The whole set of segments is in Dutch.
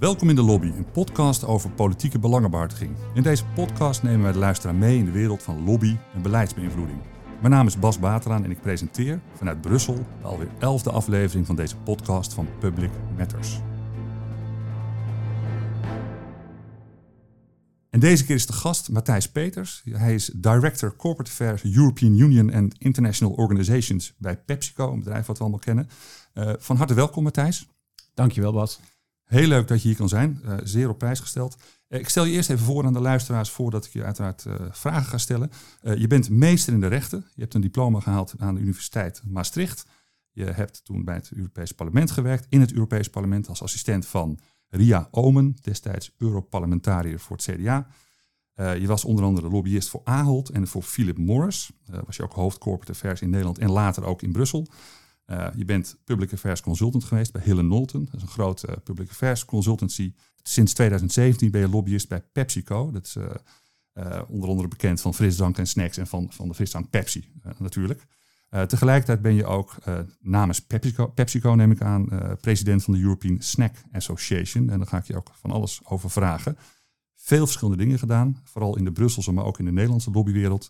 Welkom in de Lobby, een podcast over politieke belangenbehartiging. In deze podcast nemen wij de luisteraar mee in de wereld van lobby en beleidsbeïnvloeding. Mijn naam is Bas Bateraan en ik presenteer vanuit Brussel de alweer elfde aflevering van deze podcast van Public Matters. En deze keer is de gast Matthijs Peters. Hij is Director Corporate Affairs European Union and International Organizations bij PepsiCo, een bedrijf wat we allemaal kennen. Uh, van harte welkom Matthijs. Dankjewel Bas. Heel leuk dat je hier kan zijn. Uh, zeer op prijs gesteld. Uh, ik stel je eerst even voor aan de luisteraars voordat ik je uiteraard uh, vragen ga stellen. je bent meester in de rechten. Je hebt een diploma gehaald aan de Universiteit Maastricht. Je hebt toen bij het Europees Parlement gewerkt. In het Europees Parlement als assistent van Ria Omen, destijds Europarlementariër voor het CDA. je was onder andere lobbyist voor Ahold en voor Philip Morris. was je ook hoofd corporate affairs in Nederland en later ook in Brussel. Uh, je bent public affairs consultant geweest bij Hill Knowlton. Dat is een grote uh, public affairs consultancy. Sinds 2017 ben je lobbyist bij PepsiCo. Dat is uh, onder andere bekend van frisdrank en snacks en van, van de frisdrank Pepsi natuurlijk. tegelijkertijd ben je ook namens PepsiCo, PepsiCo, neem ik aan, president van de European Snack Association. En daar ga ik je ook van alles over vragen. Veel verschillende dingen gedaan, vooral in de Brusselse, maar ook in de Nederlandse lobbywereld.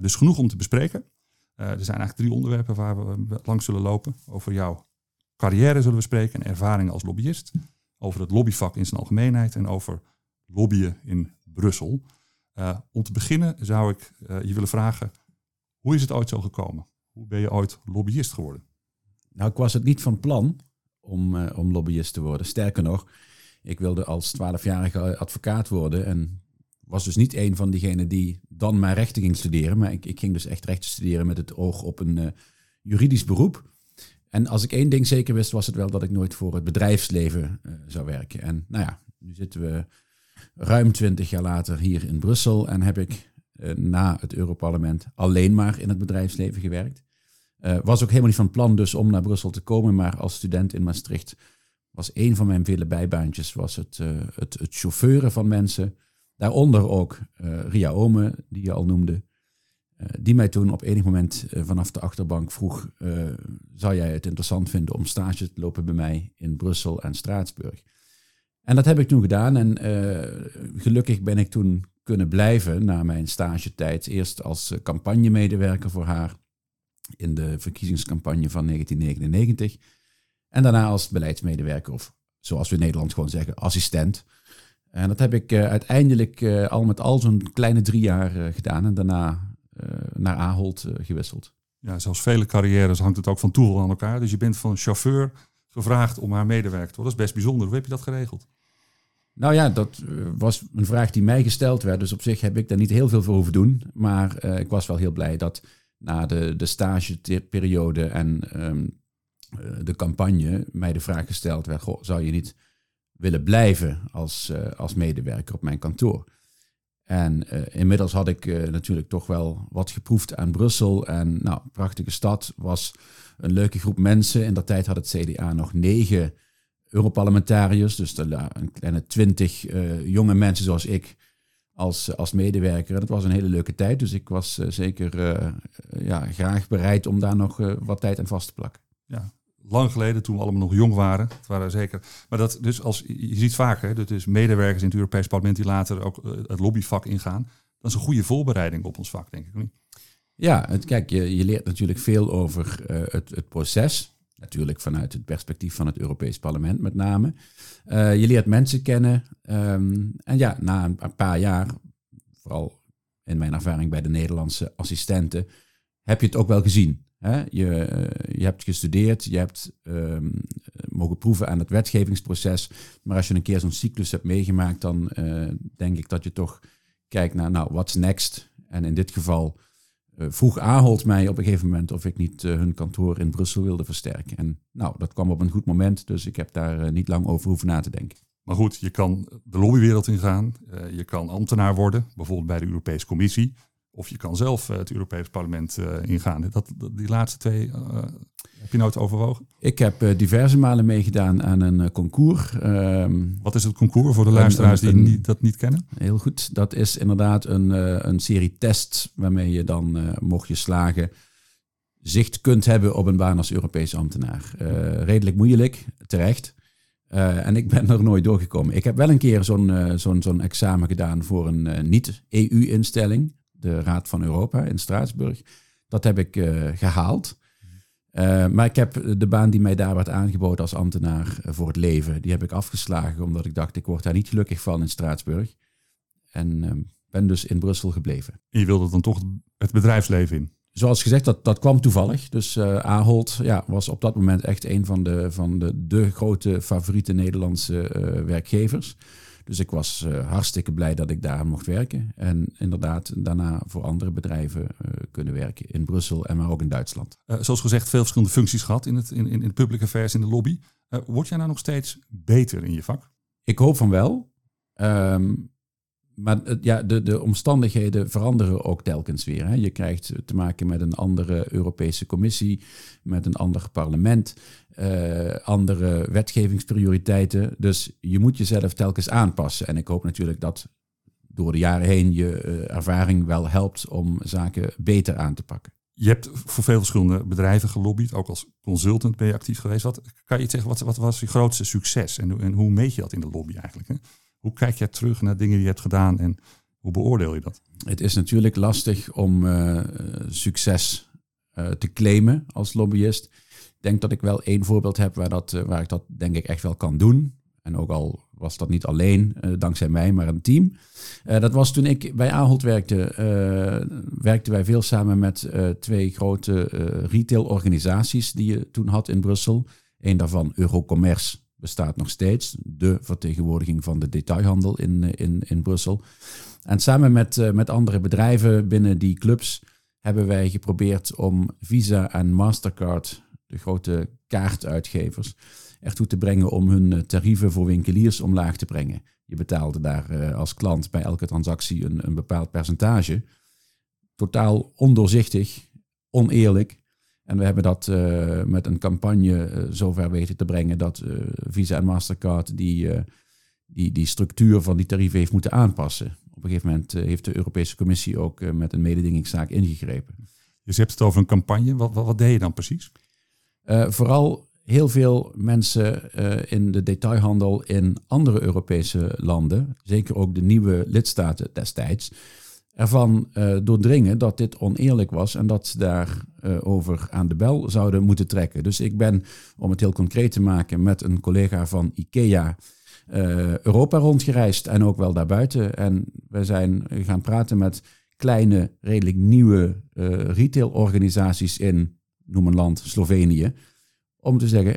dus genoeg om te bespreken. Uh, er zijn eigenlijk drie onderwerpen waar we langs zullen lopen. Over jouw carrière zullen we spreken en ervaringen als lobbyist. Over het lobbyvak in zijn algemeenheid en over lobbyen in Brussel. Uh, om te beginnen zou ik je willen vragen, hoe is het ooit zo gekomen? Hoe ben je ooit lobbyist geworden? Nou, ik was het niet van plan om, om lobbyist te worden. Sterker nog, ik wilde als 12-jarige advocaat worden en was dus niet een van diegenen die dan maar rechten ging studeren. Maar ik, ik ging dus echt rechten studeren met het oog op een uh, juridisch beroep. En als ik één ding zeker wist, was het wel dat ik nooit voor het bedrijfsleven uh, zou werken. En nou ja, nu zitten we ruim twintig jaar later hier in Brussel en heb ik uh, na het Europarlement alleen maar in het bedrijfsleven gewerkt. was ook helemaal niet van plan dus om naar Brussel te komen, maar als student in Maastricht was een van mijn vele bijbaantjes was het, het, het chauffeuren van mensen Daaronder ook uh, Ria Ome, die je al noemde. Uh, die mij toen op enig moment uh, vanaf de achterbank vroeg: zou jij het interessant vinden om stage te lopen bij mij in Brussel en Straatsburg? En dat heb ik toen gedaan. En gelukkig ben ik toen kunnen blijven na mijn stagetijd. Eerst als campagnemedewerker voor haar in de verkiezingscampagne van 1999. En daarna als beleidsmedewerker, of zoals we in Nederland gewoon zeggen, assistent. En dat heb ik uh, uiteindelijk uh, al met al zo'n kleine drie jaar gedaan en daarna naar Ahold gewisseld. Ja, zoals vele carrières hangt het ook van toeval aan elkaar. Dus je bent van chauffeur gevraagd om haar medewerker te worden. Dat is best bijzonder. Hoe heb je dat geregeld? Nou ja, dat was een vraag die mij gesteld werd. Dus op zich heb ik daar niet heel veel voor hoeven doen. Maar ik was wel heel blij dat na de, de stageperiode en um, de campagne mij de vraag gesteld werd: goh, zou je niet willen blijven als, uh, als medewerker op mijn kantoor. En uh, inmiddels had ik uh, natuurlijk toch wel wat geproefd aan Brussel. En nou, prachtige stad, was een leuke groep mensen. In dat tijd had het CDA nog negen Europarlementariërs, dus een kleine twintig jonge mensen zoals ik als, als medewerker. En dat was een hele leuke tijd, dus ik was zeker ja, graag bereid om daar nog wat tijd aan vast te plakken. Ja, lang geleden, toen we allemaal nog jong waren. Waren zeker. Maar dat dus als je ziet vaker, dat is medewerkers in het Europees Parlement die later ook eh, het lobbyvak ingaan. Dat is een goede voorbereiding op ons vak, denk ik niet. Ja, het, kijk, je, je leert natuurlijk veel over uh, het, het proces. Natuurlijk vanuit het perspectief van het Europees Parlement met name. Uh, je leert mensen kennen. Um, en ja, na een paar jaar, vooral in mijn ervaring bij de Nederlandse assistenten, heb je het ook wel gezien. Hè? Je, je hebt gestudeerd, je hebt um, mogen proeven aan het wetgevingsproces. Maar als je een keer zo'n cyclus hebt meegemaakt, dan uh, denk ik dat je toch kijkt naar, nou, what's next? En in dit geval uh, vroeg Ahold mij op een gegeven moment of ik niet uh, hun kantoor in Brussel wilde versterken. En nou, dat kwam op een goed moment, dus ik heb daar niet lang over hoeven na te denken. Maar goed, je kan de lobbywereld ingaan, je kan ambtenaar worden, bijvoorbeeld bij de Europese Commissie. Of je kan zelf eh, het Europees Parlement uh, ingaan. Dat, die laatste twee uh, heb je nooit overwogen? Ik heb uh, diverse malen meegedaan aan een concours. Ehm, Wat is het concours voor de luisteraars die dat niet kennen? Heel goed. Dat is inderdaad een, een serie tests waarmee je dan, mocht je slagen, zicht kunt hebben op een baan als Europees ambtenaar. redelijk moeilijk, terecht. En ik ben er nooit doorgekomen. Ik heb wel een keer zo'n zo'n zo'n examen gedaan voor een niet-EU-instelling, de Raad van Europa in Straatsburg. Dat heb ik gehaald. maar ik heb de baan die mij daar werd aangeboden als ambtenaar voor het leven, die heb ik afgeslagen omdat ik dacht, ik word daar niet gelukkig van in Straatsburg. En ehm, ben dus in Brussel gebleven. En je wilde dan toch het bedrijfsleven in? Zoals gezegd, dat, dat kwam toevallig. Dus uh, Ahold ja, was op dat moment echt een van de, van de, de grote favoriete Nederlandse werkgevers. Dus ik was uh, hartstikke blij dat ik daar mocht werken. En inderdaad daarna voor andere bedrijven kunnen werken in Brussel en maar ook in Duitsland. zoals gezegd, veel verschillende functies gehad in, het, in, in de public affairs, in de lobby. word jij nou nog steeds beter in je vak? Ik hoop van wel. Um, maar ja, de, de omstandigheden veranderen ook telkens weer. Hè. Je krijgt te maken met een andere Europese Commissie, met een ander parlement, uh, andere wetgevingsprioriteiten. Dus je moet jezelf telkens aanpassen. En ik hoop natuurlijk dat door de jaren heen je ervaring wel helpt om zaken beter aan te pakken. Je hebt voor veel verschillende bedrijven gelobbyd, ook als consultant ben je actief geweest. Wat, kan je zeggen, wat, wat was je grootste succes en, en hoe meet je dat in de lobby eigenlijk? Hè? Hoe kijk jij terug naar dingen die je hebt gedaan en hoe beoordeel je dat? Het is natuurlijk lastig om uh, succes uh, te claimen als lobbyist. Ik denk dat ik wel één voorbeeld heb waar, dat, uh, waar ik dat denk ik echt wel kan doen. En ook al was dat niet alleen dankzij mij, maar een team. dat was toen ik bij Ahold werkte. werkten wij veel samen met twee grote retailorganisaties die je toen had in Brussel. Eén daarvan Eurocommerce bestaat nog steeds. De vertegenwoordiging van de detailhandel in, eh, in, in Brussel. En samen met, uh, met andere bedrijven binnen die clubs hebben wij geprobeerd om Visa en Mastercard, de grote kaartuitgevers, ertoe te brengen om hun eh, tarieven voor winkeliers omlaag te brengen. Je betaalde daar als klant bij elke transactie een, een bepaald percentage. Totaal ondoorzichtig, oneerlijk. En we hebben dat uh, met een campagne uh, zover weten te brengen dat uh, Visa en Mastercard die, die, die structuur van die tarieven heeft moeten aanpassen. Op een gegeven moment heeft de Europese Commissie ook met een mededingingszaak ingegrepen. Dus je hebt het over een campagne. Wat, wat, wat deed je dan precies? vooral heel veel mensen in de detailhandel in andere Europese landen, zeker ook de nieuwe lidstaten destijds, ervan doordringen dat dit oneerlijk was en dat ze uh, over aan de bel zouden moeten trekken. Dus ik ben, om het heel concreet te maken, met een collega van IKEA uh, Europa rondgereisd en ook wel daarbuiten. En we zijn gaan praten met kleine, redelijk nieuwe retailorganisaties in, noem een land, Slovenië, om te zeggen,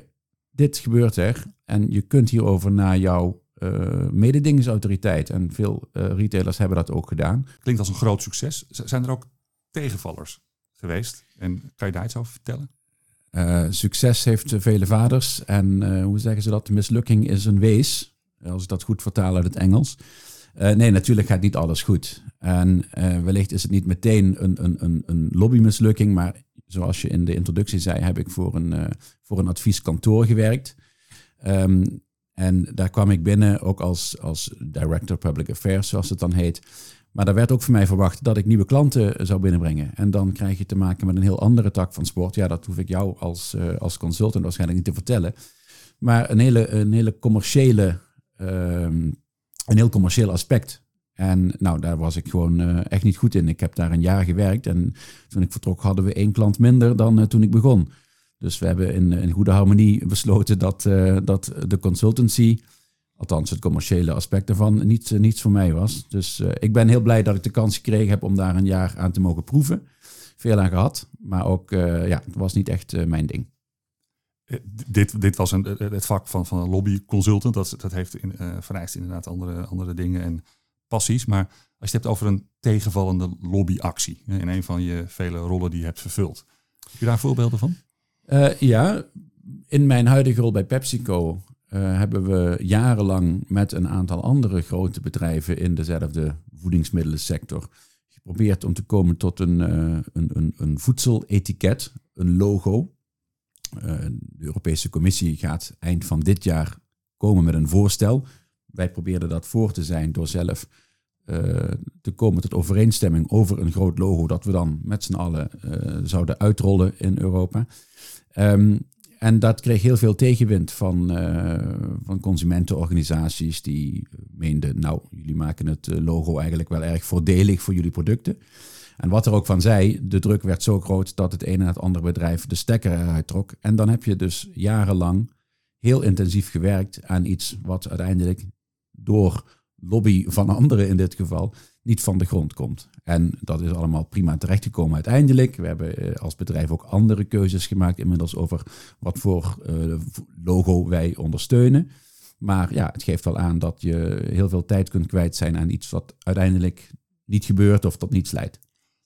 dit gebeurt er en je kunt hierover naar jouw uh, mededingingsautoriteit. En veel retailers hebben dat ook gedaan. Klinkt als een groot succes. zijn er ook tegenvallers geweest? En kan je daar iets over vertellen? Uh, succes heeft vele vaders. En hoe zeggen ze dat? Mislukking is een wees. Als ik dat goed vertaal uit het Engels. nee, natuurlijk gaat niet alles goed. En wellicht is het niet meteen een, een, een, een lobbymislukking. Maar zoals je in de introductie zei, heb ik voor een, voor een advieskantoor gewerkt. Um, en daar kwam ik binnen ook als, als Director Public Affairs, zoals het dan heet. Maar daar werd ook van mij verwacht dat ik nieuwe klanten zou binnenbrengen. En dan krijg je te maken met een heel andere tak van sport. Ja, dat hoef ik jou als, uh, als consultant waarschijnlijk niet te vertellen. Maar een hele, een hele commerciële, um, een heel commercieel aspect. En nou, daar was ik gewoon uh, echt niet goed in. Ik heb daar een jaar gewerkt en toen ik vertrok hadden we één klant minder dan toen ik begon. Dus we hebben in, in goede harmonie besloten dat, dat de consultancy, althans het commerciële aspect ervan, niet, uh, niets voor mij was. Dus uh, ik ben heel blij dat ik de kans gekregen heb om daar een jaar aan te mogen proeven. Veel aan gehad, maar ook, ja, het was niet echt mijn ding. Dit, dit was een, het vak van, van een lobbyconsultant. Dat, dat heeft in, vereist inderdaad andere, andere dingen en passies. Maar als je het hebt over een tegenvallende lobbyactie, in een van je vele rollen die je hebt vervuld. Heb je daar voorbeelden van? Ja, in mijn huidige rol bij PepsiCo uh, hebben we jarenlang met een aantal andere grote bedrijven in dezelfde voedingsmiddelensector geprobeerd om te komen tot een, uh, een, een, een voedseletiket, een logo. de Europese Commissie gaat eind van dit jaar komen met een voorstel. Wij probeerden dat voor te zijn door zelf te komen tot overeenstemming over een groot logo dat we dan met z'n allen zouden uitrollen in Europa. Um, en dat kreeg heel veel tegenwind van, uh, van consumentenorganisaties die meenden, nou, jullie maken het logo eigenlijk wel erg voordelig voor jullie producten. En wat er ook van zei, de druk werd zo groot dat het ene en het andere bedrijf de stekker eruit trok. En dan heb je dus jarenlang heel intensief gewerkt aan iets wat uiteindelijk door lobby van anderen in dit geval niet van de grond komt. En dat is allemaal prima terechtgekomen uiteindelijk. We hebben eh, als bedrijf ook andere keuzes gemaakt inmiddels over wat voor uh, logo wij ondersteunen. Maar ja, het geeft wel aan dat je heel veel tijd kunt kwijt zijn aan iets wat uiteindelijk niet gebeurt of tot niets leidt.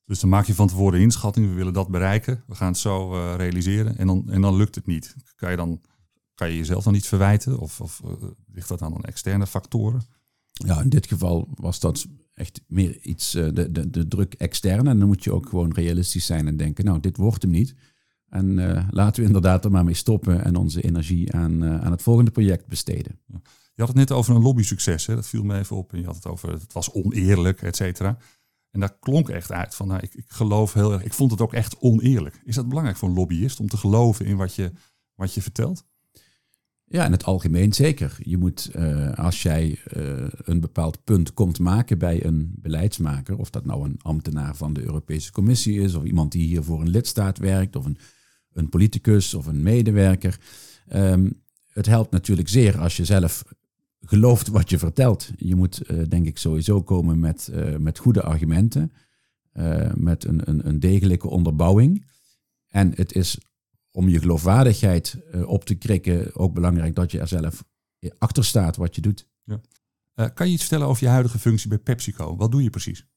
Dus dan maak je van tevoren inschatting, we willen dat bereiken, we gaan het zo uh, realiseren en dan, en dan lukt het niet. Kan je, dan, kan je jezelf dan niet verwijten of, of uh, ligt dat aan externe factoren? Ja, in dit geval was dat echt meer iets, uh, de, de, de druk extern. En dan moet je ook gewoon realistisch zijn en denken, nou, dit wordt hem niet. En laten we inderdaad er maar mee stoppen en onze energie aan, aan het volgende project besteden. Je had het net over een lobby-succes, hè? dat viel me even op. En je had het over, het was oneerlijk, et cetera. En daar klonk echt uit van, nou, ik, ik geloof heel erg, ik vond het ook echt oneerlijk. Is dat belangrijk voor een lobbyist om te geloven in wat je, wat je vertelt? Ja, in het algemeen zeker. Je moet, uh, als jij uh, een bepaald punt komt maken bij een beleidsmaker, of dat nou een ambtenaar van de Europese Commissie is, of iemand die hier voor een lidstaat werkt, of een, een politicus of een medewerker. Um, het helpt natuurlijk zeer als je zelf gelooft wat je vertelt. Je moet, uh, denk ik, sowieso komen met, met goede argumenten, met een, een, een, degelijke onderbouwing. En het is om je geloofwaardigheid op te krikken ook belangrijk dat je er zelf achter staat wat je doet. Ja. kan je iets vertellen over je huidige functie bij PepsiCo? Wat doe je precies?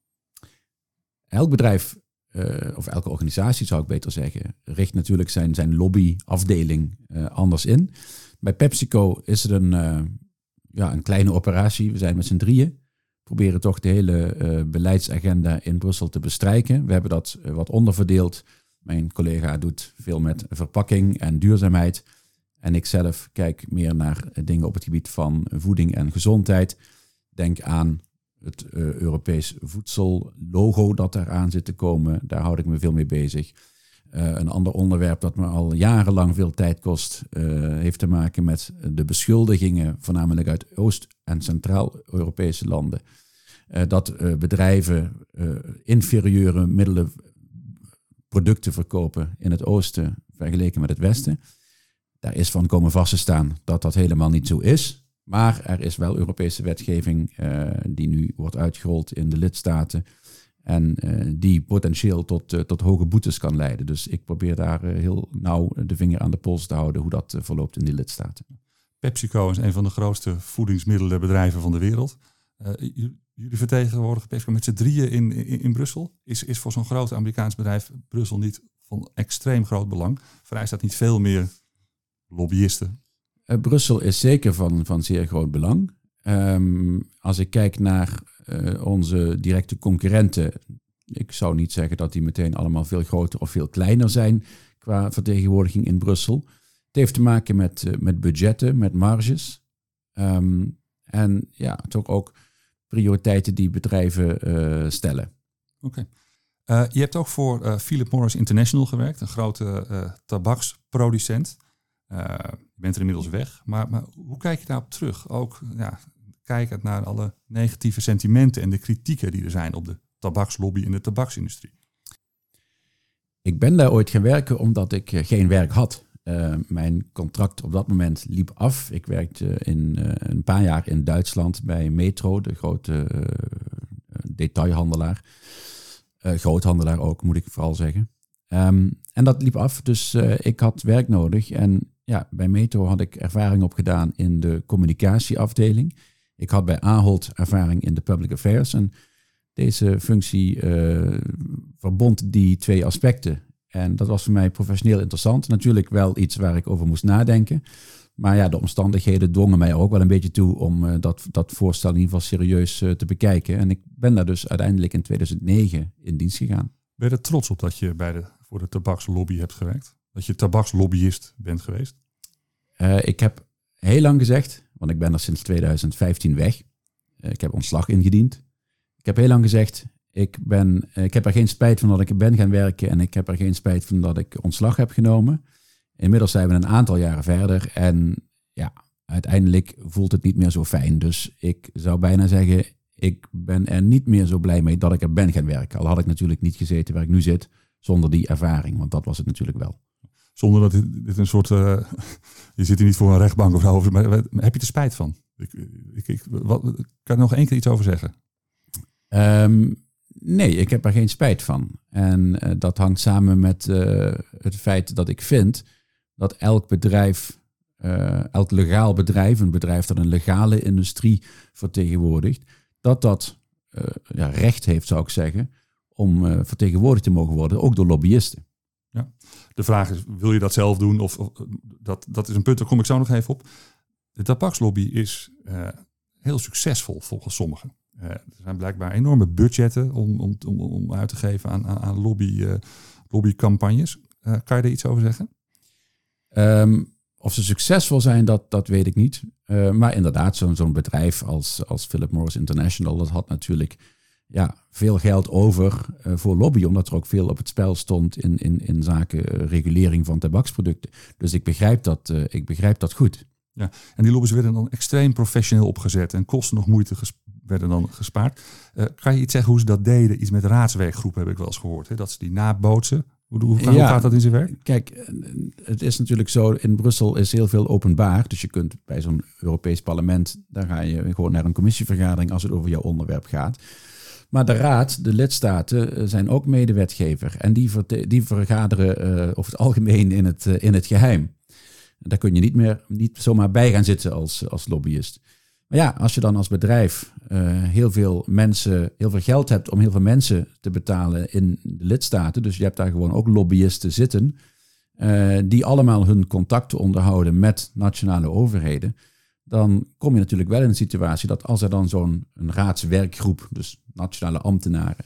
Elk bedrijf, of elke organisatie zou ik beter zeggen, richt natuurlijk zijn, zijn lobbyafdeling anders in. Bij PepsiCo is het een ja, een kleine operatie. We zijn met z'n drieën. Proberen toch de hele beleidsagenda in Brussel te bestrijken. We hebben dat wat onderverdeeld. Mijn collega doet veel met verpakking en duurzaamheid. En ik zelf kijk meer naar dingen op het gebied van voeding en gezondheid. Denk aan het uh, Europees voedsellogo dat eraan zit te komen. Daar houd ik me veel mee bezig. Uh, een ander onderwerp dat me al jarenlang veel tijd kost, heeft te maken met de beschuldigingen, voornamelijk uit Oost- en Centraal-Europese landen, dat bedrijven inferieure middelen, producten verkopen in het oosten vergeleken met het westen. Daar is van komen vast te staan dat dat helemaal niet zo is. Maar er is wel Europese wetgeving die nu wordt uitgerold in de lidstaten en uh, die potentieel tot, uh, tot hoge boetes kan leiden. Dus ik probeer daar heel nauw de vinger aan de pols te houden hoe dat verloopt in die lidstaten. PepsiCo is een van de grootste voedingsmiddelenbedrijven van de wereld. Jullie vertegenwoordigen PepsiCo met z'n drieën in, in, Brussel. Is, is voor zo'n groot Amerikaans bedrijf Brussel niet van extreem groot belang? Vereist dat niet veel meer lobbyisten? Brussel is zeker van, van zeer groot belang. Um, als ik kijk naar uh, onze directe concurrenten, ik zou niet zeggen dat die meteen allemaal veel groter of veel kleiner zijn qua vertegenwoordiging in Brussel. Het heeft te maken met, uh, met budgetten, met marges. Um, en ja, toch ook prioriteiten die bedrijven uh, stellen. Oké. Okay. je hebt ook voor Philip Morris International gewerkt, een grote tabaksproducent. je bent er inmiddels weg. Maar, maar hoe kijk je daarop terug? Ook ja, kijkend naar alle negatieve sentimenten en de kritieken die er zijn op de tabakslobby in de tabaksindustrie? Ik ben daar ooit gaan werken omdat ik eh, geen werk had. Uh, mijn contract op dat moment liep af. Ik werkte in, uh, een paar jaar in Duitsland bij Metro, de grote uh, detailhandelaar. groothandelaar ook, moet ik vooral zeggen. Um, en dat liep af, dus ik had werk nodig. En ja, bij Metro had ik ervaring opgedaan in de communicatieafdeling. Ik had bij Ahold ervaring in de public affairs en deze functie verbond die twee aspecten. En dat was voor mij professioneel interessant. Natuurlijk wel iets waar ik over moest nadenken. Maar ja, de omstandigheden dwongen mij ook wel een beetje toe om uh, dat, dat voorstel in ieder geval serieus uh, te bekijken. En ik ben daar dus uiteindelijk in 2009 in dienst gegaan. Ben je er trots op dat je bij de, voor de tabakslobby hebt gewerkt? Dat je tabakslobbyist bent geweest? ik heb heel lang gezegd, want ik ben er sinds 2015 weg. Eh, ik heb ontslag ingediend. Ik heb heel lang gezegd, ik, ben, eh, ik heb er geen spijt van dat ik ben gaan werken en ik heb er geen spijt van dat ik ontslag heb genomen. Inmiddels zijn we een aantal jaren verder en ja, uiteindelijk voelt het niet meer zo fijn. Dus ik zou bijna zeggen, ik ben er niet meer zo blij mee dat ik er ben gaan werken. Al had ik natuurlijk niet gezeten waar ik nu zit zonder die ervaring, want dat was het natuurlijk wel. Zonder dat dit, een soort, uh, je zit hier niet voor een rechtbank of zo, maar heb je er spijt van? Ik, ik, ik wat, kan er nog één keer iets over zeggen? Um, nee, ik heb er geen spijt van. En uh, dat hangt samen met uh, het feit dat ik vind dat elk bedrijf, uh, elk legaal bedrijf, een bedrijf dat een legale industrie vertegenwoordigt, dat dat ja, recht heeft, zou ik zeggen, om vertegenwoordigd te mogen worden, ook door lobbyisten. Ja. De vraag is, wil je dat zelf doen? Of, of dat, dat is een punt, daar kom ik zo nog even op. De tabakslobby is heel succesvol volgens sommigen. Uh, er zijn blijkbaar enorme budgetten om, om, om, om uit te geven aan, aan, lobby, uh, lobbycampagnes. Uh, kan je er iets over zeggen? Um, of ze succesvol zijn, dat, dat weet ik niet. maar inderdaad, zo'n zo'n bedrijf als, als Philip Morris International, dat had natuurlijk ja, veel geld over voor lobby, omdat er ook veel op het spel stond in, in, in zaken regulering van tabaksproducten. Dus ik begrijp dat, ik begrijp dat goed. Ja, en die lobby's werden dan extreem professioneel opgezet en kosten nog moeite werden dan gespaard. Uh, kan je iets zeggen hoe ze dat deden? Iets met raadswerkgroepen heb ik wel eens gehoord. Hè? Dat ze die nabootsen. Hoe, hoe, hoe gaat dat in zijn werk? Kijk, eh, het is natuurlijk zo, in Brussel is heel veel openbaar. Dus je kunt bij zo'n Europees parlement, daar ga je gewoon naar een commissievergadering als het over jouw onderwerp gaat. Maar de raad, de lidstaten, eh, zijn ook medewetgever. En die, die vergaderen uh, over het algemeen in het, in het geheim. Daar kun je niet meer niet zomaar bij gaan zitten als, als lobbyist. Maar ja, als je dan als bedrijf uh, heel veel mensen, heel veel geld hebt om heel veel mensen te betalen in de lidstaten, dus je hebt daar gewoon ook lobbyisten zitten, uh, die allemaal hun contacten onderhouden met nationale overheden, dan kom je natuurlijk wel in een situatie dat als er dan zo'n raadswerkgroep, dus nationale ambtenaren,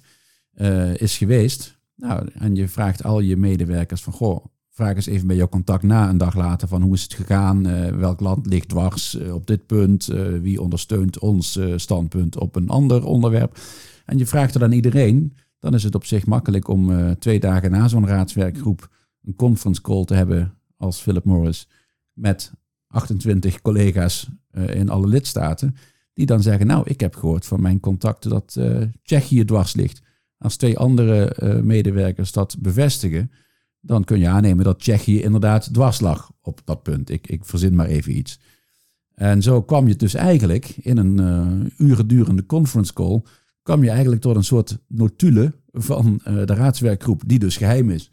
uh, is geweest, nou, en je vraagt al je medewerkers van, goh, vraag eens even bij jouw contact na een dag later van hoe is het gegaan, uh, welk land ligt dwars uh, op dit punt, uh, wie ondersteunt ons standpunt op een ander onderwerp. En je vraagt er dan iedereen, dan is het op zich makkelijk om twee dagen na zo'n raadswerkgroep een conference call te hebben als Philip Morris met 28 collega's in alle lidstaten, die dan zeggen, nou ik heb gehoord van mijn contacten dat Tsjechië dwars ligt. Als twee andere medewerkers dat bevestigen, dan kun je aannemen dat Tsjechië inderdaad dwars lag op dat punt. Ik, ik verzin maar even iets. En zo kwam je dus eigenlijk in een uh, uren durende conference call, kwam je eigenlijk tot een soort notule van uh, de raadswerkgroep, die dus geheim is.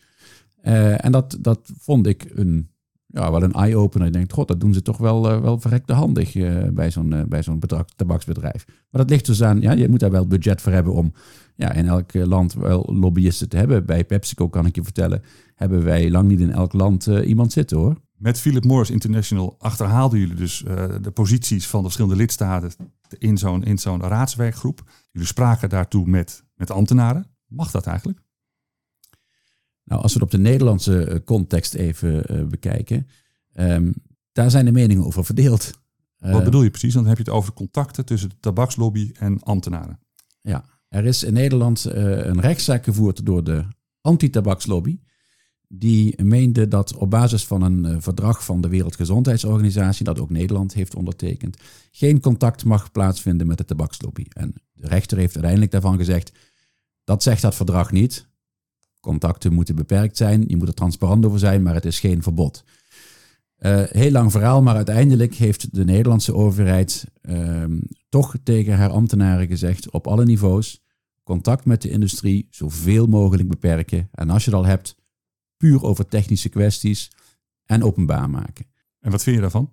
Uh, en dat, dat vond ik een, ja, wel een eye-opener. Ik denk, god, dat doen ze toch wel, wel verrekte handig bij zo'n bij zo'n tabaksbedrijf. Maar dat ligt dus aan, ja, je moet daar wel budget voor hebben om ja, in elk land wel lobbyisten te hebben. Bij PepsiCo kan ik je vertellen, hebben wij lang niet in elk land uh, iemand zitten hoor. Met Philip Morris International achterhaalden jullie dus uh, de posities van de verschillende lidstaten in zo'n zo'n raadswerkgroep. Jullie spraken daartoe met, met ambtenaren. Mag dat eigenlijk? Nou, als we het op de Nederlandse eh, context even uh, bekijken, um, daar zijn de meningen over verdeeld. Wat bedoel je precies? Dan heb je het over contacten tussen de tabakslobby en ambtenaren. Ja, er is in Nederland een rechtszaak gevoerd door de anti-tabakslobby die meende dat op basis van een verdrag van de Wereldgezondheidsorganisatie, dat ook Nederland heeft ondertekend, geen contact mag plaatsvinden met de tabakslobby. En de rechter heeft uiteindelijk daarvan gezegd, dat zegt dat verdrag niet. Contacten moeten beperkt zijn, je moet er transparant over zijn, maar het is geen verbod. Uh, heel lang verhaal, maar uiteindelijk heeft de Nederlandse overheid uh, toch tegen haar ambtenaren gezegd, op alle niveaus, contact met de industrie zoveel mogelijk beperken. En als je het al hebt, puur over technische kwesties en openbaar maken. En wat vind je daarvan?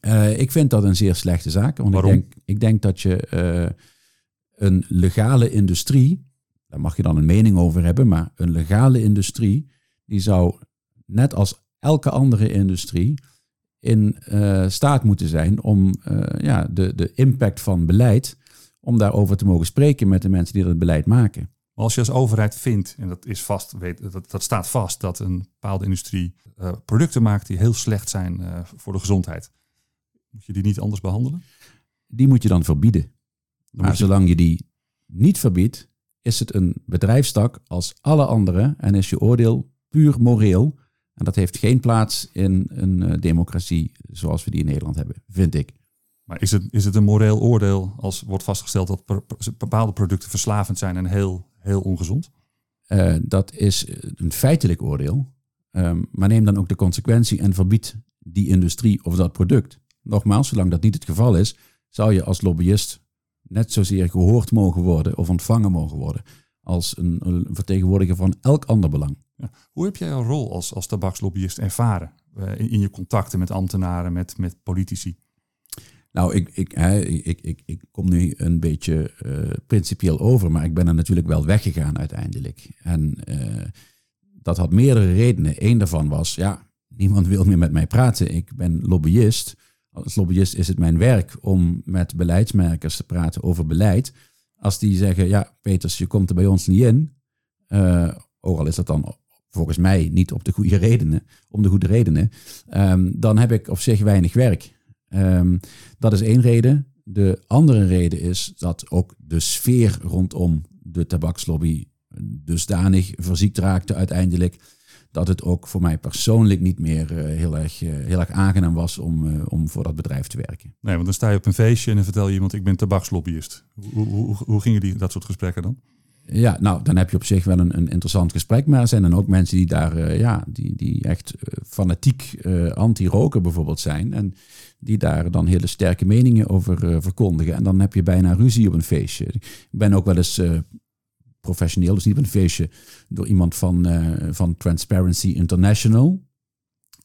Uh, ik vind dat een zeer slechte zaak. Want Waarom? Ik denk, ik denk dat je uh, een legale industrie, daar mag je dan een mening over hebben, maar een legale industrie, die zou net als elke andere industrie in uh, staat moeten zijn om ja, de, de impact van beleid, om daarover te mogen spreken met de mensen die dat beleid maken. Maar als je als overheid vindt, en dat, is vast, weet, dat, dat staat vast, dat een bepaalde industrie uh, producten maakt die heel slecht zijn uh, voor de gezondheid, moet je die niet anders behandelen? Die moet je dan verbieden. Dan maar je... zolang je die niet verbiedt, is het een bedrijfstak als alle andere en is je oordeel puur moreel En dat heeft geen plaats in een democratie zoals we die in Nederland hebben, vind ik. Maar is het, is het een moreel oordeel als wordt vastgesteld dat bepaalde producten verslavend zijn en heel, heel ongezond? dat is een feitelijk oordeel. Ehm, maar neem dan ook de consequentie en verbied die industrie of dat product. Nogmaals, zolang dat niet het geval is, zou je als lobbyist net zozeer gehoord mogen worden of ontvangen mogen worden als een, een vertegenwoordiger van elk ander belang. Ja. Hoe heb jij jouw rol als, als tabakslobbyist ervaren uh, in, je contacten met ambtenaren, met, met politici? Nou, ik, ik, hè, ik, ik, ik kom nu een beetje uh, principieel over, maar ik ben er natuurlijk wel weggegaan uiteindelijk. En uh, dat had meerdere redenen. Eén daarvan was, ja, niemand wil meer met mij praten. Ik ben lobbyist. Als lobbyist is het mijn werk om met beleidsmerkers te praten over beleid. Als die zeggen, ja, Peters, je komt er bij ons niet in. Uh, ook al is dat dan volgens mij niet op de goede redenen, om de goede redenen. Um, dan heb ik op zich weinig werk. Um, dat is één reden. De andere reden is dat ook de sfeer rondom de tabakslobby dusdanig verziekt raakte uiteindelijk dat het ook voor mij persoonlijk niet meer eh, heel, erg, uh, heel erg aangenaam was om, uh, om voor dat bedrijf te werken. Nee, want dan sta je op een feestje en dan vertel je iemand ik ben tabakslobbyist. Hoe, hoe, hoe gingen die, dat soort gesprekken dan? Ja, nou, dan heb je op zich wel een, een interessant gesprek. Maar er zijn dan ook mensen die daar, ja, die, die echt fanatiek anti-roken bijvoorbeeld zijn. En die daar dan hele sterke meningen over verkondigen. En dan heb je bijna ruzie op een feestje. Ik ben ook wel eens professioneel, dus niet op een feestje, door iemand van, uh, van Transparency International.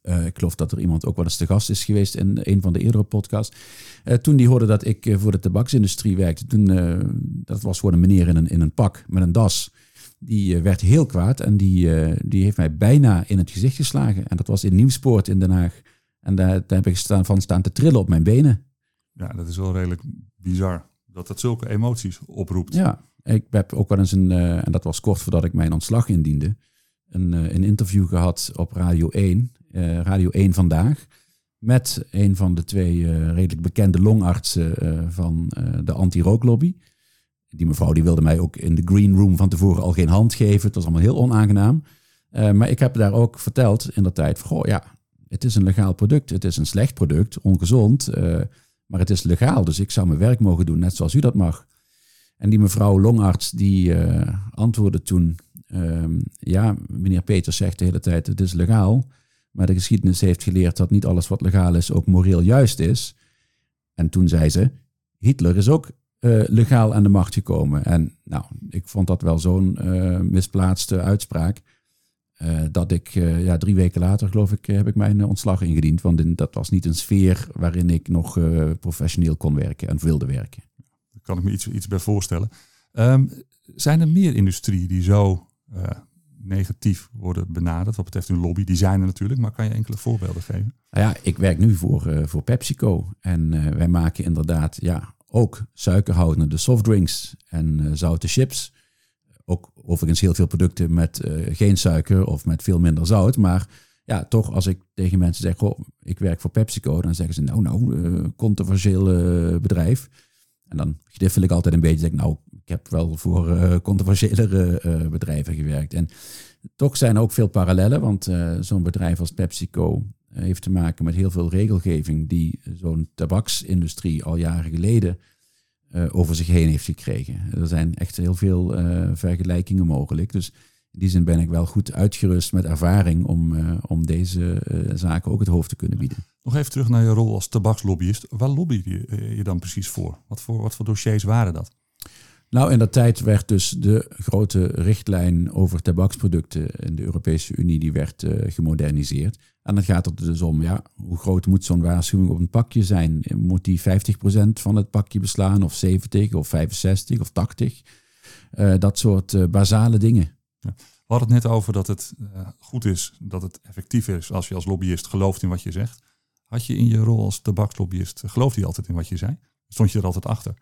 Uh, ik geloof dat er iemand ook wel eens te gast is geweest in een van de eerdere podcasts. Uh, toen die hoorde dat ik voor de tabaksindustrie werkte, toen, dat was gewoon een meneer in een, in een pak met een das. Die werd heel kwaad en die, die heeft mij bijna in het gezicht geslagen. En dat was in Nieuwspoort in Den Haag. En daar, daar heb ik staan, van staan te trillen op mijn benen. Ja, dat is wel redelijk bizar. Dat dat zulke emoties oproept. Ja, ik heb ook wel eens een, uh, en dat was kort voordat ik mijn ontslag indiende, een, uh, een interview gehad op Radio 1, uh, eh, Radio 1 vandaag, met een van de twee redelijk bekende longartsen van de anti-rooklobby. Die mevrouw die wilde mij ook in de green room van tevoren al geen hand geven. Het was allemaal heel onaangenaam. maar ik heb daar ook verteld in de tijd goh ja, het is een legaal product. Het is een slecht product, ongezond, maar het is legaal. Dus ik zou mijn werk mogen doen, net zoals u dat mag. En die mevrouw Longarts die uh, antwoordde toen, ehm, ja, meneer Peters zegt de hele tijd het is legaal, maar de geschiedenis heeft geleerd dat niet alles wat legaal is ook moreel juist is. En toen zei ze, Hitler is ook uh, legaal aan de macht gekomen. En nou, ik vond dat wel zo'n uh, misplaatste uitspraak. dat ik ja, drie weken later, geloof ik, heb ik mijn ontslag ingediend. Want in, dat was niet een sfeer waarin ik nog professioneel kon werken en wilde werken kan ik me iets, iets bij voorstellen. Um, zijn er meer industrieën die zo uh, negatief worden benaderd wat betreft hun lobby? Die zijn er natuurlijk, maar kan je enkele voorbeelden geven? Nou ja, ik werk nu voor, uh, voor PepsiCo en uh, wij maken inderdaad ja, ook suikerhoudende softdrinks en zoute chips. Ook overigens heel veel producten met geen suiker of met veel minder zout, maar ja, toch als ik tegen mensen zeg, goh, ik werk voor PepsiCo, dan zeggen ze nou, nou, controversieel bedrijf. En dan gniffel ik altijd een beetje. Denk, nou, ik heb wel voor uh, controversiëlere uh, bedrijven gewerkt. En toch zijn er ook veel parallellen. Want uh, zo'n bedrijf als PepsiCo heeft te maken met heel veel regelgeving die zo'n tabaksindustrie al jaren geleden over zich heen heeft gekregen. Er zijn echt heel veel vergelijkingen mogelijk. Dus in die zin ben ik wel goed uitgerust met ervaring om, om deze zaken ook het hoofd te kunnen bieden. Nog even terug naar je rol als tabakslobbyist. Waar lobby je, eh, je dan precies voor? Wat, voor? wat voor dossiers waren dat? Nou, in dat tijd werd dus de grote richtlijn over tabaksproducten in de Europese Unie die werd uh, gemoderniseerd. En dan gaat het dus om, ja, hoe groot moet zo'n waarschuwing op een pakje zijn? Moet die 50% van het pakje beslaan, of 70, of 65, of 80? Uh, eh, dat soort uh, basale dingen. We hadden het net over dat het goed is, dat het effectief is als je als lobbyist gelooft in wat je zegt. Had je in je rol als tabakslobbyist, geloofde je altijd in wat je zei? Stond je er altijd achter?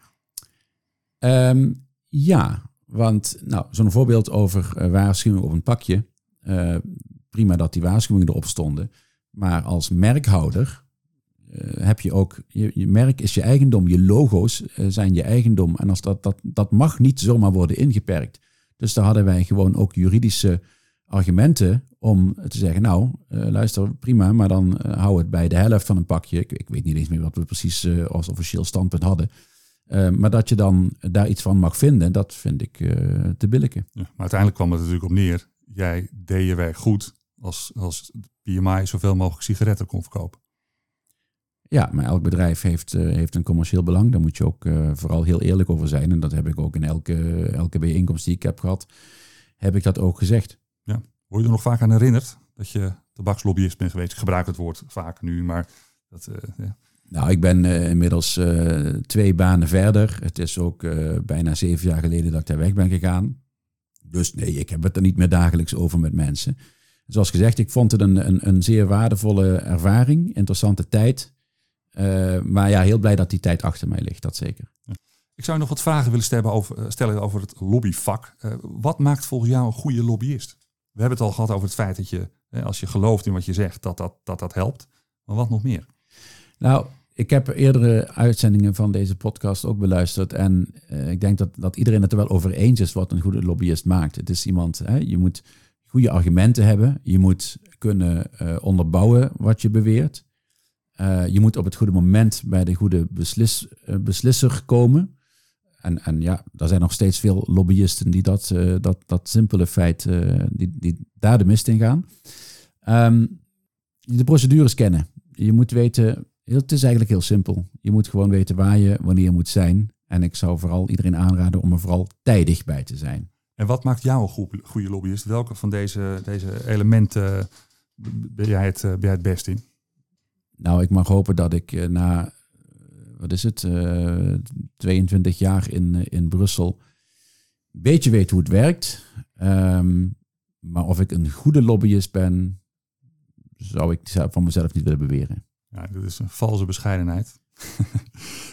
Um, ja, want nou, zo'n voorbeeld over uh, waarschuwing op een pakje. Uh, prima dat die waarschuwingen erop stonden. Maar als merkhouder heb je ook, je, je, merk is je eigendom, je logo's zijn je eigendom. En als dat, dat, dat mag niet zomaar worden ingeperkt. Dus daar hadden wij gewoon ook juridische argumenten om te zeggen, nou, luister, prima, maar dan hou het bij de helft van een pakje. Ik, weet niet eens meer wat we precies als officieel standpunt hadden. maar dat je dan daar iets van mag vinden, dat vind ik te billijken. Maar uiteindelijk kwam het natuurlijk op neer. Jij deed je werk goed als, als PMI zoveel mogelijk sigaretten kon verkopen. Ja, maar elk bedrijf heeft, uh, heeft een commercieel belang. Daar moet je ook uh, vooral heel eerlijk over zijn. En dat heb ik ook in elke, elke bijeenkomst die ik heb gehad, heb ik dat ook gezegd. Ja. Word je er nog vaak aan herinnerd dat je tabakslobbyist bent geweest? Ik gebruik het woord vaak nu, maar dat... Ja. Nou, ik ben inmiddels twee banen verder. Het is ook bijna zeven jaar geleden dat ik daar weg ben gegaan. Dus nee, ik heb het er niet meer dagelijks over met mensen. Zoals gezegd, ik vond het een, een, een zeer waardevolle ervaring, interessante tijd. Uh, maar ja, heel blij dat die tijd achter mij ligt, dat zeker. Ik zou nog wat vragen willen stellen over, eh, stellen over het lobbyvak. Uh, wat maakt volgens jou een goede lobbyist? We hebben het al gehad over het feit dat je, als je gelooft in wat je zegt, dat dat, dat, dat helpt. Maar wat nog meer? Nou, ik heb eerdere uitzendingen van deze podcast ook beluisterd. En uh, ik denk dat, dat iedereen het er wel over eens is wat een goede lobbyist maakt. Het is iemand, hè, je moet goede argumenten hebben. Je moet kunnen uh, onderbouwen wat je beweert. Uh, je moet op het goede moment bij de goede beslis, beslisser komen. En, en ja, er zijn nog steeds veel lobbyisten die dat, dat, dat simpele feit, die, die daar de mist in gaan. Um, de procedures kennen. Je moet weten het is eigenlijk heel simpel. Je moet gewoon weten waar je wanneer moet zijn. En ik zou vooral iedereen aanraden om er vooral tijdig bij te zijn. En wat maakt jou een goede lobbyist? Welke van deze, deze elementen ben jij, het, ben jij het best in? Nou, ik mag hopen dat ik eh, na, wat is het, uh, eh, 22 jaar in, eh, in Brussel een beetje weet hoe het werkt. Um, maar of ik een goede lobbyist ben, zou ik van mezelf niet willen beweren. Ja, dat is een valse bescheidenheid.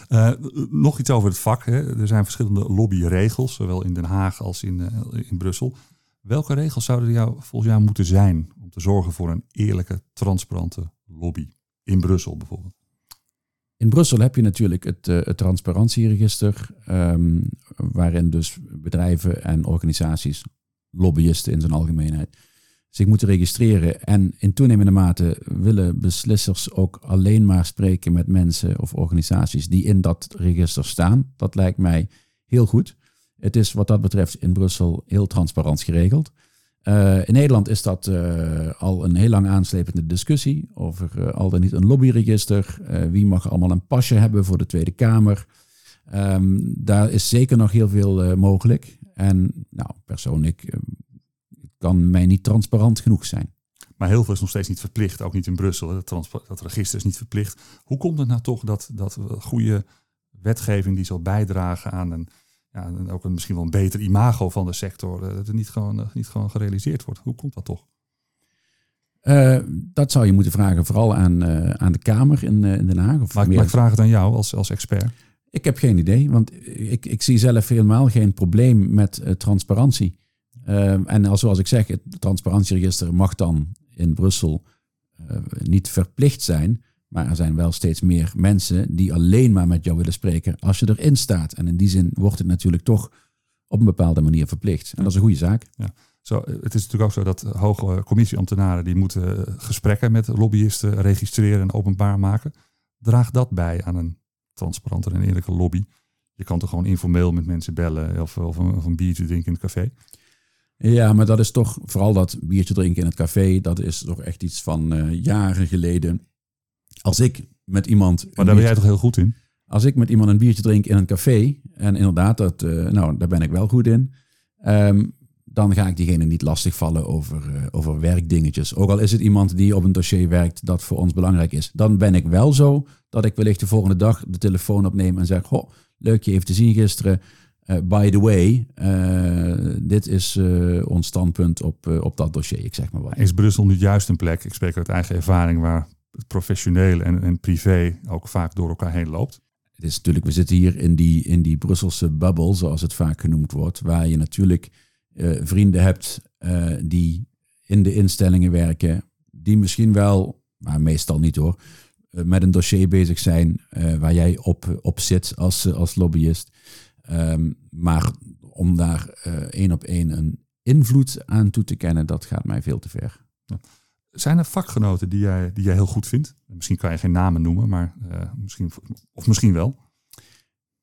nog iets over het vak. Hè. Er zijn verschillende lobbyregels, zowel in Den Haag als in, in Brussel. Welke regels zouden jou volgens jou moeten zijn om te zorgen voor een eerlijke, transparante lobby? In Brussel bijvoorbeeld. In Brussel heb je natuurlijk het, het transparantieregister, um, waarin dus bedrijven en organisaties, lobbyisten in zijn algemeenheid, zich moeten registreren. En in toenemende mate willen beslissers ook alleen maar spreken met mensen of organisaties die in dat register staan. Dat lijkt mij heel goed. Het is wat dat betreft in Brussel heel transparant geregeld. Uh, in Nederland is dat uh, al een heel lang aanslepende discussie over uh, al dan niet een lobbyregister. wie mag allemaal een pasje hebben voor de Tweede Kamer? Um, daar is zeker nog heel veel mogelijk. En nou, persoonlijk kan mij niet transparant genoeg zijn. Maar heel veel is nog steeds niet verplicht, ook niet in Brussel. Dat, dat register is niet verplicht. Hoe komt het nou toch dat, dat goede wetgeving die zal bijdragen aan een, ja, ook een, misschien wel een beter imago van de sector, eh, dat het niet gewoon, eh, niet gewoon gerealiseerd wordt? Hoe komt dat toch? Uh, dat zou je moeten vragen, vooral aan, uh, aan de Kamer in, uh, in Den Haag. Of maar, meer... ik vraag het aan jou als, als expert. Ik heb geen idee, want ik, ik zie zelf helemaal geen probleem met transparantie. En als, zoals ik zeg, het transparantieregister mag dan in Brussel niet verplicht zijn. Maar er zijn wel steeds meer mensen die alleen maar met jou willen spreken als je erin staat. En in die zin wordt het natuurlijk toch op een bepaalde manier verplicht. En dat is een goede zaak. Ja. Zo, het is natuurlijk ook zo dat hoge commissieambtenaren die moeten gesprekken met lobbyisten registreren en openbaar maken. Draagt dat bij aan een transparante en eerlijke lobby? Je kan toch gewoon informeel met mensen bellen of, of, een, of een biertje drinken in het café? Ja, maar dat is toch vooral dat biertje drinken in het café. Dat is toch echt iets van uh, jaren geleden. Als ik met iemand. Maar daar ben jij toch heel goed in? Als ik met iemand een biertje drink in een café. En inderdaad, dat, uh, nou, daar ben ik wel goed in. Um, dan ga ik diegene niet lastigvallen over, uh, over werkdingetjes. Ook al is het iemand die op een dossier werkt dat voor ons belangrijk is. Dan ben ik wel zo dat ik wellicht de volgende dag de telefoon opneem en zeg: Goh, leuk je even te zien gisteren. Uh, by the way, uh, dit is ons standpunt op, op dat dossier. Ik zeg maar wat. Is Brussel niet juist een plek, ik spreek uit eigen ervaring, waar het professioneel en, en privé ook vaak door elkaar heen loopt? Het is natuurlijk, we zitten hier in die, in die Brusselse bubble, zoals het vaak genoemd wordt, waar je natuurlijk vrienden hebt die in de instellingen werken, die misschien wel, maar meestal niet hoor, met een dossier bezig zijn waar jij op, op zit als, als lobbyist. Um, maar om daar één op één een invloed aan toe te kennen, dat gaat mij veel te ver. Zijn er vakgenoten die jij, die jij heel goed vindt? Misschien kan je geen namen noemen, maar uh, misschien, of misschien wel.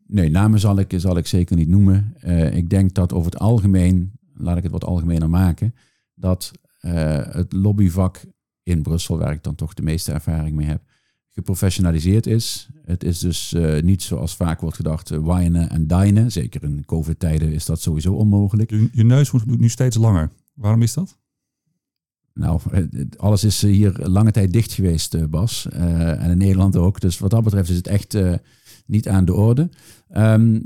Nee, namen zal ik, zal ik zeker niet noemen. Uh, ik denk dat over het algemeen, laat ik het wat algemener maken, dat uh, het lobbyvak in Brussel, waar ik dan toch de meeste ervaring mee heb, geprofessionaliseerd is. Het is dus uh, niet zoals vaak wordt gedacht, wijnen en dinen. Zeker in COVID-tijden is dat sowieso onmogelijk. Je, je neus wordt nu steeds langer. Waarom is dat? Nou, alles is hier lange tijd dicht geweest, Bas. en in Nederland ook. Dus wat dat betreft is het echt niet aan de orde. Um,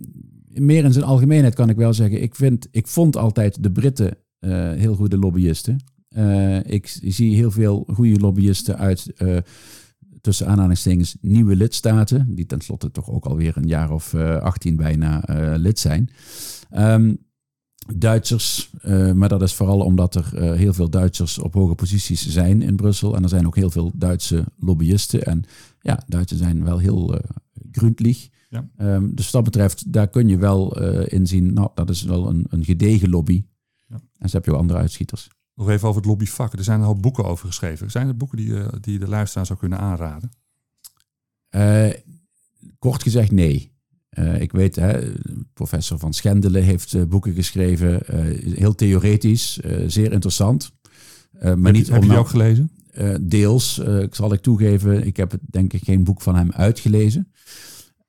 meer in zijn algemeenheid kan ik wel zeggen. Ik, vind, ik vond altijd de Britten heel goede lobbyisten. ik zie heel veel goede lobbyisten uit tussen aanhalingstekens nieuwe lidstaten, die tenslotte toch ook alweer een jaar of uh, eh, 18 bijna uh, lid zijn. Um, Duitsers, uh, maar dat is vooral omdat er heel veel Duitsers op hoge posities zijn in Brussel. En er zijn ook heel veel Duitse lobbyisten. En ja, Duitsers zijn wel heel gründlich. Ja. Um, dus wat dat betreft, daar kun je wel in zien, nou, dat is wel een, een gedegen lobby. Ja. En zo heb je ook andere uitschieters. Nog even over het lobbyvak. Er zijn al boeken over geschreven. Zijn er boeken die, uh, die de luisteraar zou kunnen aanraden? Uh, kort gezegd nee. Uh, ik weet, hè, professor Van Schendelen heeft boeken geschreven. heel theoretisch, zeer interessant. maar heb, niet heb je ook gelezen? deels, zal ik toegeven. Ik heb denk ik geen boek van hem uitgelezen.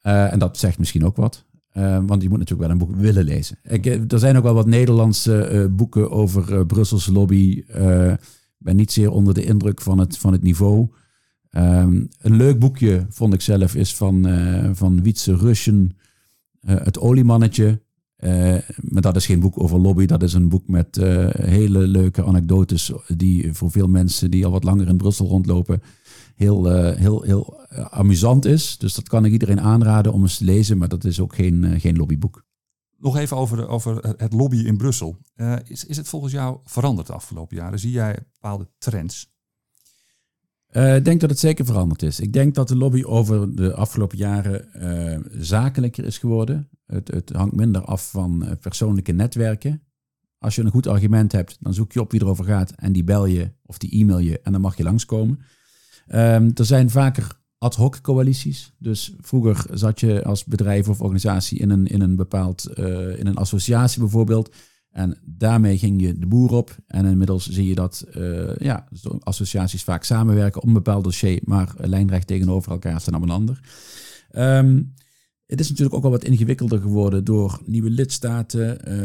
en dat zegt misschien ook wat. Want je moet natuurlijk wel een boek willen lezen. Ik, eh, er zijn ook wel wat Nederlandse boeken over Brusselse lobby. Ik ben niet zeer onder de indruk van het, van het niveau. Um, een leuk boekje vond ik zelf is van, van Wietse Russen, Het oliemannetje. maar dat is geen boek over lobby, dat is een boek met hele leuke anekdotes die voor veel mensen die al wat langer in Brussel rondlopen heel, uh, heel, heel uh, amusant is. Dus dat kan ik iedereen aanraden om eens te lezen, maar dat is ook geen, uh, geen lobbyboek. Nog even over, over het lobby in Brussel. is, is het volgens jou veranderd de afgelopen jaren? Zie jij bepaalde trends? Ik denk dat het zeker veranderd is. Ik denk dat de lobby over de afgelopen jaren zakelijker is geworden. Het, het hangt minder af van persoonlijke netwerken. Als je een goed argument hebt, dan zoek je op wie erover gaat en die bel je of die e-mail je en dan mag je langskomen. Um, er zijn vaker ad hoc coalities. Dus vroeger zat je als bedrijf of organisatie in een, in een bepaald, in een associatie bijvoorbeeld. En daarmee ging je de boer op. En inmiddels zie je dat uh, ja, associaties vaak samenwerken om een bepaald dossier, maar lijnrecht tegenover elkaar staan op een ander. Um, het is natuurlijk ook al wat ingewikkelder geworden door nieuwe lidstaten. Uh,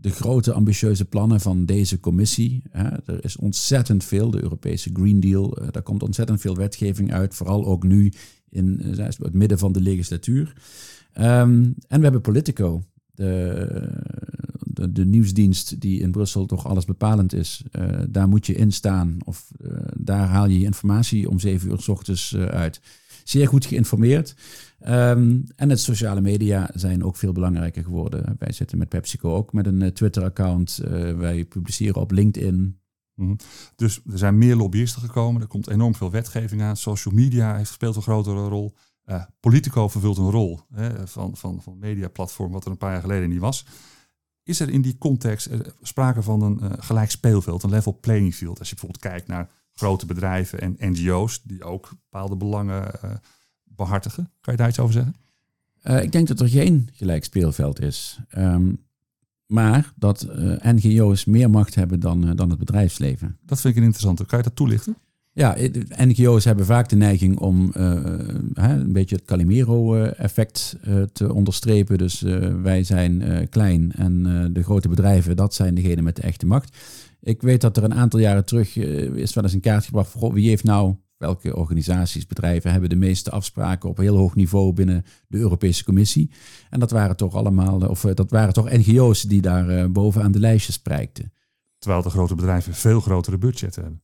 de grote ambitieuze plannen van deze commissie. Hè, er is ontzettend veel, de Europese Green Deal, uh, daar komt ontzettend veel wetgeving uit, vooral ook nu in het midden van de legislatuur. Um, en we hebben Politico, de, de, nieuwsdienst die in Brussel toch alles bepalend is. Uh, daar moet je in staan of daar haal je je informatie om zeven uur s ochtends uit. Zeer goed geïnformeerd. Um, en het sociale media zijn ook veel belangrijker geworden. Wij zitten met PepsiCo ook met een Twitter-account. Wij publiceren op LinkedIn. Mm Dus er zijn meer lobbyisten gekomen. Er komt enorm veel wetgeving aan. Social media heeft, speelt een grotere rol. Politico vervult een rol hè, van, van, van mediaplatform, wat er een paar jaar geleden niet was. Is er in die context sprake van een gelijk speelveld, een level playing field? Als je bijvoorbeeld kijkt naar grote bedrijven en NGO's die ook bepaalde belangen behartigen. Kan je daar iets over zeggen? Uh, ik denk dat er geen gelijk speelveld is. Um, maar dat uh, NGO's meer macht hebben dan, uh, dan het bedrijfsleven. Dat vind ik een interessante. Kan je dat toelichten? Ja, NGO's hebben vaak de neiging om een beetje het Calimero-effect te onderstrepen. Dus wij zijn klein en de grote bedrijven, dat zijn degenen met de echte macht. Ik weet dat er een aantal jaren terug is wel eens een kaart gebracht wie heeft nou welke organisaties, bedrijven hebben de meeste afspraken op heel hoog niveau binnen de Europese Commissie. En dat waren toch allemaal, of eh, dat waren toch NGO's die daar bovenaan de lijstjes prijkten. Terwijl de grote bedrijven veel grotere budgetten hebben.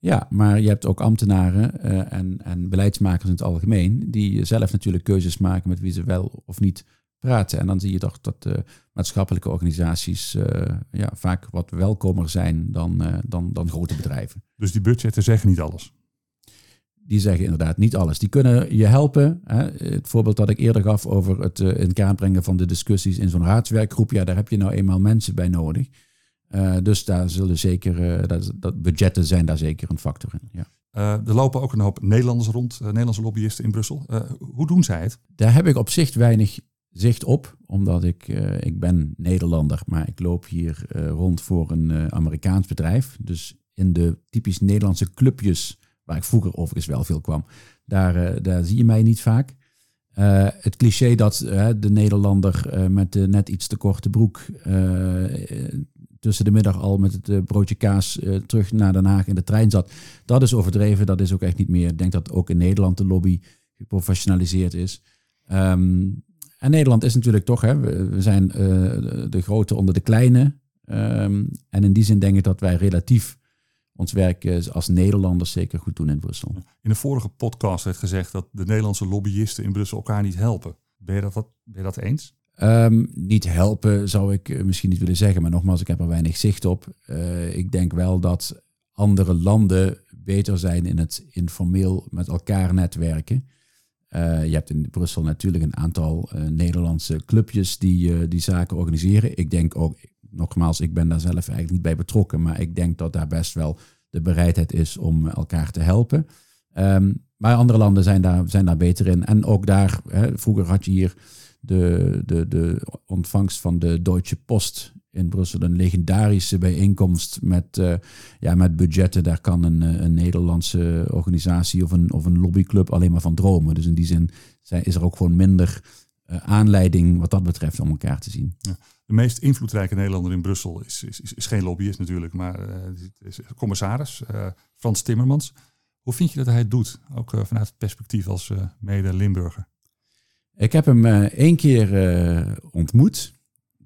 Ja, maar je hebt ook ambtenaren uh, en, en beleidsmakers in het algemeen, die zelf natuurlijk keuzes maken met wie ze wel of niet praten. En dan zie je toch dat uh, maatschappelijke organisaties uh, ja, vaak wat welkomer zijn dan, dan, dan grote bedrijven. Dus die budgetten zeggen niet alles? die zeggen inderdaad niet alles. Die kunnen je helpen. Hè? Het voorbeeld dat ik eerder gaf over het in kaart brengen van de discussies in zo'n raadswerkgroep. Ja, daar heb je nou eenmaal mensen bij nodig. Uh, dus daar zullen zeker, dat, dat, budgetten zijn daar zeker een factor in. Ja. er lopen ook een hoop Nederlanders rond, Nederlandse lobbyisten in Brussel. hoe doen zij het? Daar heb ik op zich weinig zicht op, omdat ik, ik ben Nederlander, maar ik loop hier rond voor een Amerikaans bedrijf. Dus in de typisch Nederlandse clubjes waar ik vroeger overigens wel veel kwam, daar, daar zie je mij niet vaak. Het cliché dat de Nederlander met de net iets te korte broek tussen de middag al met het broodje kaas terug naar Den Haag in de trein zat, dat is overdreven. Dat is ook echt niet meer. Ik denk dat ook in Nederland de lobby geprofessionaliseerd is. Um, en Nederland is natuurlijk toch, hè, we, zijn de grote onder de kleine. Um, en in die zin denk ik dat wij relatief ons werk als Nederlanders zeker goed doen in Brussel. In de vorige podcast werd gezegd dat de Nederlandse lobbyisten in Brussel elkaar niet helpen. Ben je dat, ben je dat eens? Um, niet helpen zou ik eh, misschien niet willen zeggen, maar nogmaals, ik heb er weinig zicht op. Uh, ik denk wel dat andere landen beter zijn in het informeel met elkaar netwerken. Uh, je hebt in Brussel natuurlijk een aantal Nederlandse clubjes die, die zaken organiseren. Ik denk ook, nogmaals, ik ben daar zelf eigenlijk niet bij betrokken, maar ik denk dat daar best wel de bereidheid is om elkaar te helpen. Um, maar andere landen zijn daar, zijn daar beter in. En ook daar, hè, vroeger had je hier de, de, de ontvangst van de Deutsche Post in Brussel. Een legendarische bijeenkomst met, uh, ja, met budgetten. Daar kan een, eh, een Nederlandse organisatie of een, of een lobbyclub alleen maar van dromen. Dus in die zin is er ook gewoon minder uh, aanleiding wat dat betreft om elkaar te zien. Ja de meest invloedrijke Nederlander in Brussel is, is, is, geen lobbyist natuurlijk, maar is commissaris, Frans Timmermans. Hoe vind je dat hij het doet, ook vanuit het perspectief als mede-Limburger? Ik heb hem één keer ontmoet.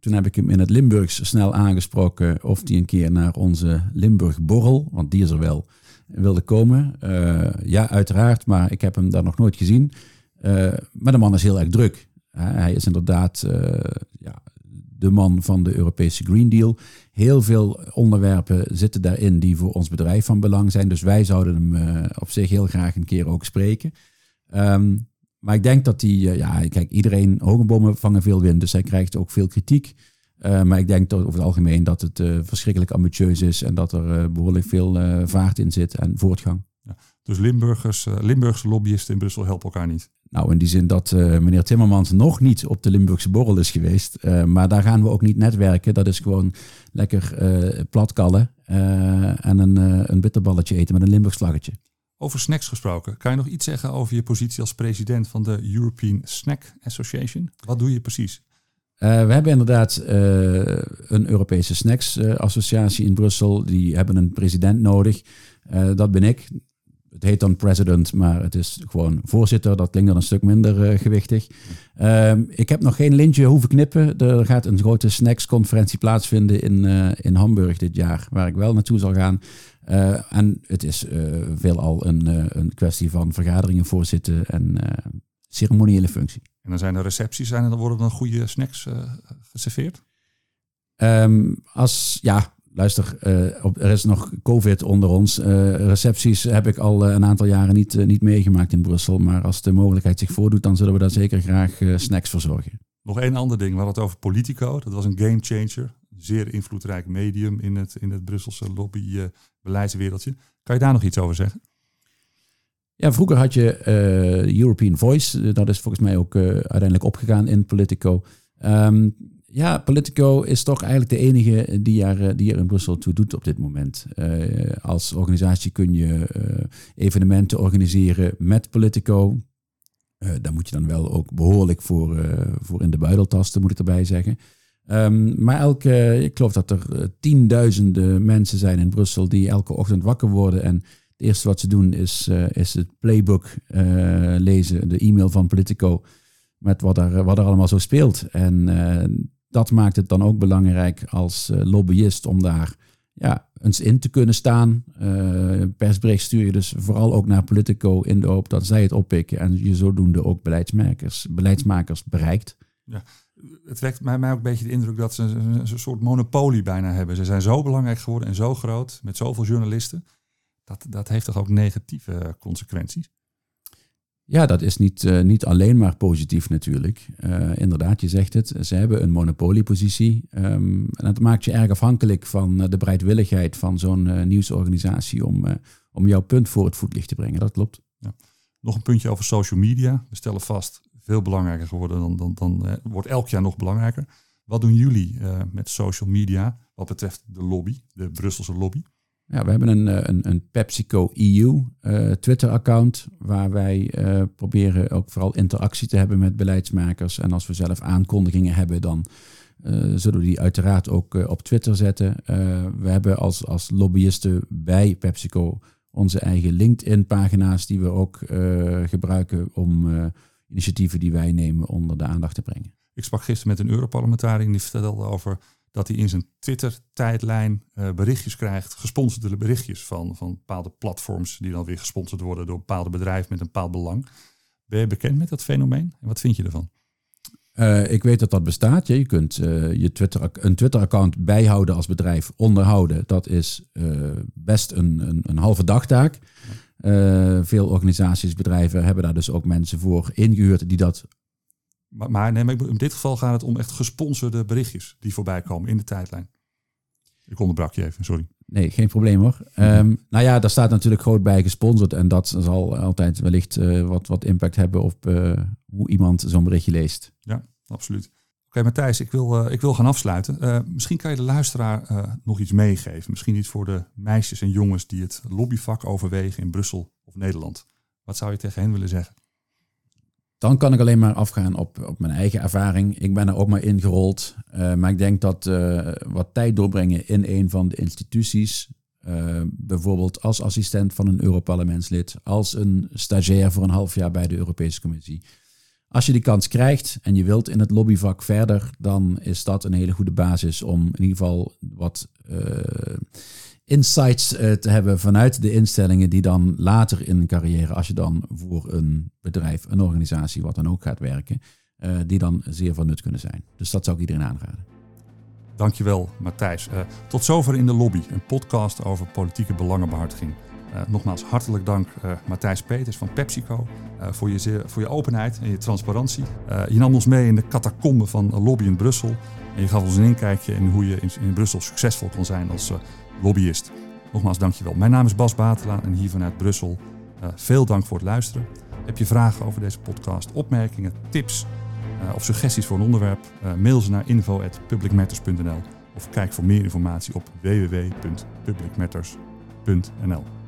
Toen heb ik hem in het Limburgs snel aangesproken of hij een keer naar onze Limburg-borrel, want die is er wel, wilde komen. ja, uiteraard, maar ik heb hem daar nog nooit gezien. maar de man is heel erg druk. hij is inderdaad ja, de man van de Europese Green Deal. Heel veel onderwerpen zitten daarin die voor ons bedrijf van belang zijn. Dus wij zouden hem uh, op zich heel graag een keer ook spreken. Um, maar ik denk dat hij, uh, ja, kijk, iedereen, hogenbomen vangen veel wind, dus hij krijgt ook veel kritiek. Uh, maar ik denk dat over het algemeen dat het verschrikkelijk ambitieus is en dat er behoorlijk veel vaart in zit en voortgang. Ja, dus Limburgers, Limburgse lobbyisten in Brussel helpen elkaar niet? Nou, in die zin dat meneer Timmermans nog niet op de Limburgse borrel is geweest. Maar daar gaan we ook niet netwerken. Dat is gewoon lekker platkallen en een, een bitterballetje eten met een Limburgs slaggetje. Over snacks gesproken, kan je nog iets zeggen over je positie als president van de European Snack Association? Wat doe je precies? we hebben inderdaad een Europese Snacks Associatie in Brussel. Die hebben een president nodig. dat ben ik het heet dan president, maar het is gewoon voorzitter. Dat klinkt dan een stuk minder gewichtig. Uh, ik heb nog geen lintje hoeven knippen. Er gaat een grote snacks-conferentie plaatsvinden in, in Hamburg dit jaar, waar ik wel naartoe zal gaan. Uh, en het is veelal een, een kwestie van vergaderingen voorzitten en ceremoniële functie. En dan zijn er recepties, zijn er, dan worden dan goede snacks geserveerd? Um, als, ja, luister, uh, er is nog COVID onder ons. Uh, recepties heb ik al uh, een aantal jaren niet, niet meegemaakt in Brussel. Maar als de mogelijkheid zich voordoet, dan zullen we daar zeker graag snacks voor zorgen. Nog één ander ding, we hadden het over Politico. Dat was een game changer. Zeer invloedrijk medium in het, in het Brusselse lobby-beleidswereldje. kan je daar nog iets over zeggen? Ja, vroeger had je European Voice. Dat is volgens mij ook uiteindelijk opgegaan in Politico. Um, ja, Politico is toch eigenlijk de enige die er, die er in Brussel toe doet op dit moment. Als organisatie kun je evenementen organiseren met Politico. Daar moet je dan wel ook behoorlijk voor, voor in de buidel tasten, moet ik erbij zeggen. Um, maar elke, ik geloof dat er tienduizenden mensen zijn in Brussel die elke ochtend wakker worden. En het eerste wat ze doen is, is het playbook lezen, de e-mail van Politico met wat er, wat er allemaal zo speelt. En dat maakt het dan ook belangrijk als lobbyist om daar ja, eens in te kunnen staan. Persbericht stuur je dus vooral ook naar Politico in de hoop dat zij het oppikken en je zodoende ook beleidsmakers, beleidsmakers bereikt. Ja, het wekt mij, mij ook een beetje de indruk dat ze een, een soort monopolie bijna hebben. Ze zijn zo belangrijk geworden en zo groot met zoveel journalisten dat, dat heeft toch ook negatieve consequenties? Ja, dat is niet, uh, niet alleen maar positief natuurlijk. Uh, inderdaad, je zegt het, ze hebben een monopoliepositie. Um, en dat maakt je erg afhankelijk van de bereidwilligheid van zo'n uh, nieuwsorganisatie om, om jouw punt voor het voetlicht te brengen. Dat klopt. Ja. Nog een puntje over social media. We stellen vast, veel belangrijker geworden dan, dan, dan wordt elk jaar nog belangrijker. Wat doen jullie met social media wat betreft de lobby, de Brusselse lobby? Ja, we hebben een, eh, een, een PepsiCo EU Twitter-account waar wij proberen ook vooral interactie te hebben met beleidsmakers. En als we zelf aankondigingen hebben, dan zullen we die uiteraard ook op Twitter zetten. we hebben als, als lobbyisten bij PepsiCo onze eigen LinkedIn-pagina's die we ook gebruiken om initiatieven die wij nemen onder de aandacht te brengen. Ik sprak gisteren met een Europarlementariër die vertelde over dat hij in zijn Twitter-tijdlijn uh, berichtjes krijgt, gesponsorde berichtjes van, van bepaalde platforms die dan weer gesponsord worden door bepaalde bedrijven met een bepaald belang. Ben je bekend met dat fenomeen en wat vind je ervan? Uh, ik weet dat dat bestaat. Je kunt uh, je Twitter, een Twitter-account bijhouden als bedrijf, onderhouden. Dat is best een, een, een, halve dagtaak. Veel organisaties, bedrijven hebben daar dus ook mensen voor ingehuurd die dat maar, maar, nee, maar in dit geval gaat het om echt gesponsorde berichtjes die voorbij komen in de tijdlijn. Ik onderbrak je even, sorry. Nee, geen probleem hoor. Um, nou ja, daar staat natuurlijk groot bij gesponsord. En dat zal altijd wellicht uh, wat, wat impact hebben op uh, hoe iemand zo'n berichtje leest. Ja, absoluut. Oké, Matthijs, ik wil, uh, ik wil gaan afsluiten. misschien kan je de luisteraar nog iets meegeven. Misschien iets voor de meisjes en jongens die het lobbyvak overwegen in Brussel of Nederland. Wat zou je tegen hen willen zeggen? dan kan ik alleen maar afgaan op, op mijn eigen ervaring. Ik ben er ook maar ingerold. Maar ik denk dat wat tijd doorbrengen in een van de instituties, bijvoorbeeld als assistent van een Europarlementslid, als een stagiair voor een half jaar bij de Europese Commissie. Als je die kans krijgt en je wilt in het lobbyvak verder, dan is dat een hele goede basis om in ieder geval wat insights uh, te hebben vanuit de instellingen die dan later in een carrière, als je dan voor een bedrijf, een organisatie, wat dan ook gaat werken, uh, die dan zeer van nut kunnen zijn. Dus dat zou ik iedereen aanraden. Dankjewel, Matthijs. Tot zover in de lobby, een podcast over politieke belangenbehartiging. Nogmaals hartelijk dank Matthijs Peters van PepsiCo voor, je voor je openheid en je transparantie. je nam ons mee in de catacombe van lobby in Brussel en je gaf ons een inkijkje in hoe je in, in Brussel succesvol kon zijn als lobbyist. Nogmaals, dankjewel. Mijn naam is Bas Batela en hier vanuit Brussel. Veel dank voor het luisteren. Heb je vragen over deze podcast, opmerkingen, tips of suggesties voor een onderwerp? Mail ze naar info.publicmatters.nl of kijk voor meer informatie op www.publicmatters.nl.